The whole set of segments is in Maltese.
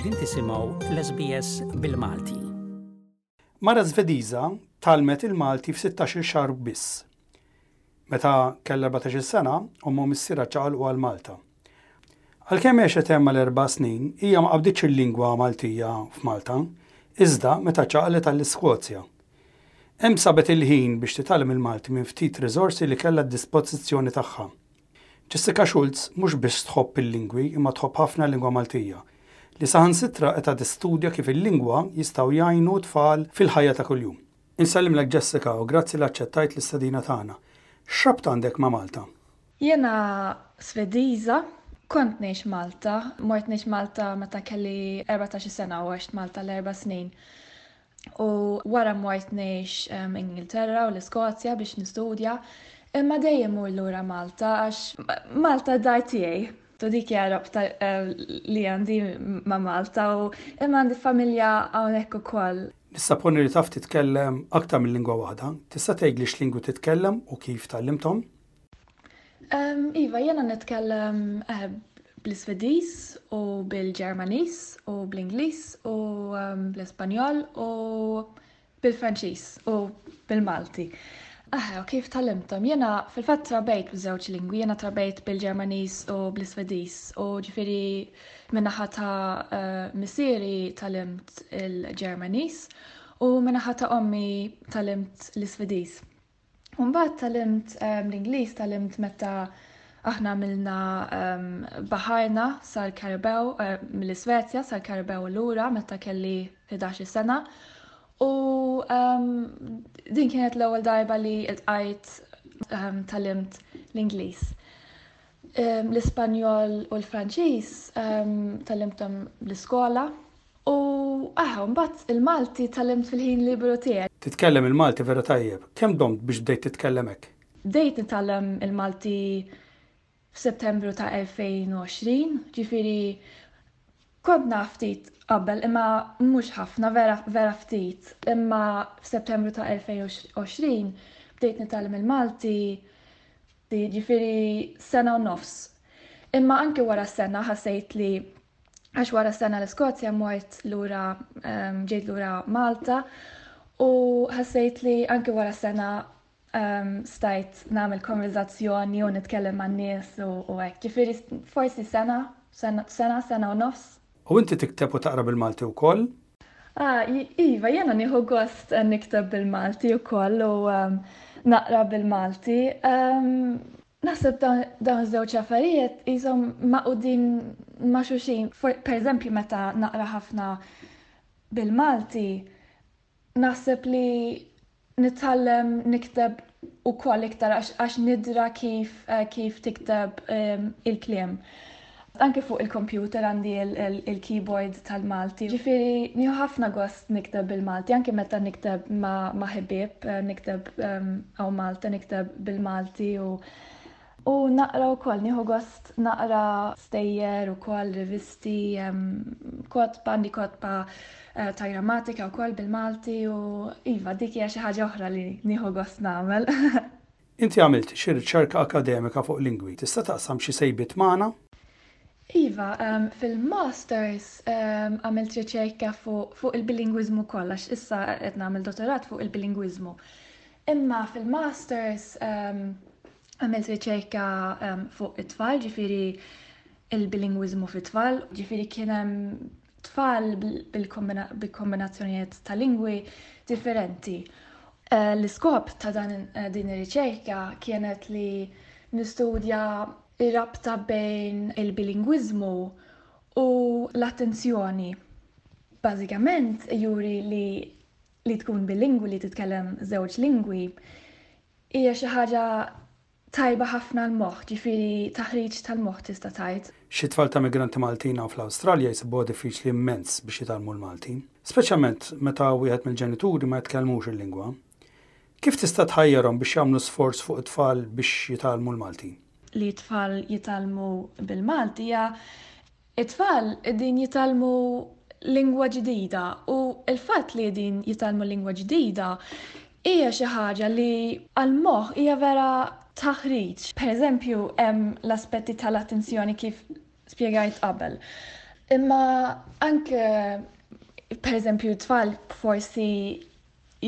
Qegħdin tisimgħu l-SBS bil-Malti. Mara Żvediża tgħallmet il-Malti f'sittax-il xahar biss. Meta kellha erbatax-il sena, ommha u missierha ċaqalqu għal Malta. Għalkemm għexet hemm għal erba' snin, hija ma qabditx il-lingwa Maltija f'Malta, iżda meta ċaqlet għall-Iskozja, Hemm sabet il-ħin biex titgħallem il-Malti minn ftit riżorsi li kellha d-dispożizzjoni tagħha. Jessica Schulz mhux biss tħobb il-lingwi imma tħobb ħafna l-lingwa Maltija, li saħansitra qed għad istudja kif il-lingwa jistgħu jgħinu t-tfal fil-ħajja ta' kuljum. Insellimlek Jessica u grazzi li aċċettajt l-istedina tagħna. X'rabta għandek ma' Malta? Jiena Svediża, kont ngħix Malta, mort ngħix Malta meta kelli erbatax-il sena u għext Malta għal erba' snin. u wara mort ngħix Ingilterra u l-Iskozja biex nistudja, imma dejjem mur lura Malta għax Malta d-dar tiegħi. Tu dik jarab li għandi ma' Malta u imma għandi familja hawnhekk ukoll. Nista' poni li taf titkellem aktar minn lingwa waħda, tista' tgħidli x'lingwi titkellem u kif tgħallimthom? Iva, jiena nitkellem eh, bl-Isvediż u bil-Ġermaniż u bl-Ingliż u bl-Ispanjol u bil-Franċiż u bil-Malti. Aha, u kif tal-imtom? Jena fil-fat trabejt b'żewġ lingwi, jena trabejt bil-Ġermanis u bl-Isvedis, u ġifiri minnaħa ta' eh, misiri tal-imt il-Ġermanis u minnaħa ta' ommi tal-imt l-Isvedis. U mbagħad talimt ehm, l-Ingliż talimt meta aħna għamilna ehm, baħarna sal-Karibew eh, mill-Isvezja sal-Karibew lura meta kelli 11 sena. U ehm, din kienet l-ewwel darba li ltqajt talimt l-Ingliż. L-Ispanjol u l-Franċiż talimtom l-iskola U eħe, u mbagħad il-Malti tgħallimt fil-ħin liberu tiegħi. Titkellem il-Malti vera tajjeb. Kemm domt biex bdejt titkellem hekk? Bdejt nitgħallem il-Malti f'Settembru ta' 2020, ġifieri kont naf ftit qabel imma mhux ħafna, vera vera ftit. Imma f'Settembru ta' 2020 bdejt nitgħallem il-Malti, ġifieri sena u nofs. Imma anki wara s-sena ħassejt li għax wara sena l-Iskozja mort lura ehm, ġejt lura Malta u ħassejt li anki wara sena ehm, stajt nagħmel konverzazzjoni u nitkellem man nies u hekk. Ġifieri forsi sena, sena, sena u nofs. U inti tikteb u taqra bil-Malti wkoll? Ah, iva, jena nieħu gost eh, nikteb bil-Malti wkoll u ehm, naqra bil-Malti. Naħseb dawn iż-żewġ affarijiet qishom magħqudin ma' xulxin. Pereżempju meta naqra ħafna bil-Malti naħseb li nitgħallem nikteb ukoll iktar għax nidra kif kif tikteb il-kliem. Anke fuq il-kompjuter għandi il-keyboard tal-Malti. Ġifieri nieħu ħafna gost nikteb bil-Malti, anke meta nikteb ma' ħbieb, nikteb hawn Malta, nikteb bil-Malti u U naqra wkoll nieħu gost naqra stejjer ukoll rivisti kotba għandi kotba eh, ta' grammatika wkoll bil-Malti u iva dik hija xi ħaġa oħra li nieħu gost nagħmel. Inti għamilt xi riċerka akademika fuq lingwi, tista' taqsam xi sejbiet magħna? Iva, fil-Masters għamilt riċerka fuq il-bilingwiżmu kollha għax issa qed nagħmel dottorat fuq il-bilingwiżmu. Imma fil-Masters għamilt riċerka fuq it-tfal, ġifieri il-bilingwiżmu fit-tfal, ġifieri kien hemm tfal bi kombinazzjonijiet ta' lingwi differenti. L-iskop ta' din ir-riċerka kienet li nistudja r-rabta bejn il-bilingwiżmu u l-attenzjoni. Bażikament juri li li tkun bilingwi li titkellem żewġ lingwi hija xi ħaġa tajba ħafna għall-moħħ, ġifieri taħriġ tal-moħħ tista' tgħid. Xi tfal ta' migranti Maltin hawn fl-Awstralja jsibuha diffiċli immens biex jitgħallmu l-Malti, speċjalment meta wieħed mill-ġenituri ma jitkellmux il-lingwa. Kif tista' tħajjarhom biex jagħmlu sforz fuq it-tfal biex jitgħallmu l-Malti? Li t-tfal jitgħallmu bil-Malti hija It-tfal qegħdin jitgħallmu lingwa ġdida u l-fatt li qegħdin jitgħallmu lingwa ġdida hija xi ħaġa li għall-moħħ hija vera taħriġ. Per eżempju, hemm l-aspetti tal-attenzjoni kif spjegajt qabel. Imma anke per eżempju t-tfal forsi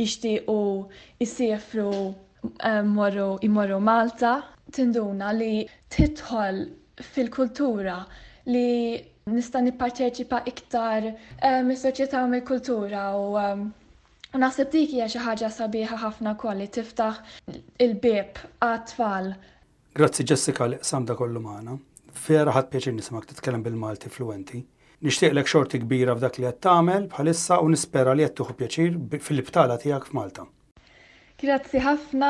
jixtiequ jsiefru morru jmorru Malta. Tinduna li tidħol fil-kultura li nista' nipparteċipa iktar mis-soċjetà u mill-kultura u U naħseb dik hija xi ħaġa sabiħa ħafna wkoll li tiftaħ il-bieb għat-tfal Grazzi Jessica li qsamt da kollu magħna. Vera ħadt pjaċir nisimgħek titkellem bil-Malti fluwenti. Nixtieqlek xorti kbira f'dak li qed tagħmel bħalissa u nispera li qed tieħu pjaċir fil-btala tiegħek f'Malta. Grazzi ħafna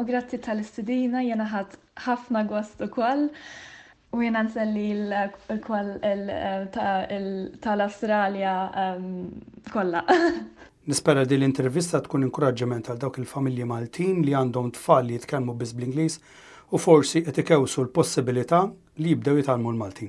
u grazzi tal-istudina jiena ħadt ħafna gost ukoll. U jena nselli l-koll tal-Australia kolla. Nispera din l-intervista tkun inkuraġġiment għal dawk il-familji Maltin li għandhom tfal li jitkellmu biss bl-Ingliż u forsi qed ikewsu l-possibilità li jibdew jitgħallmu l-Malti.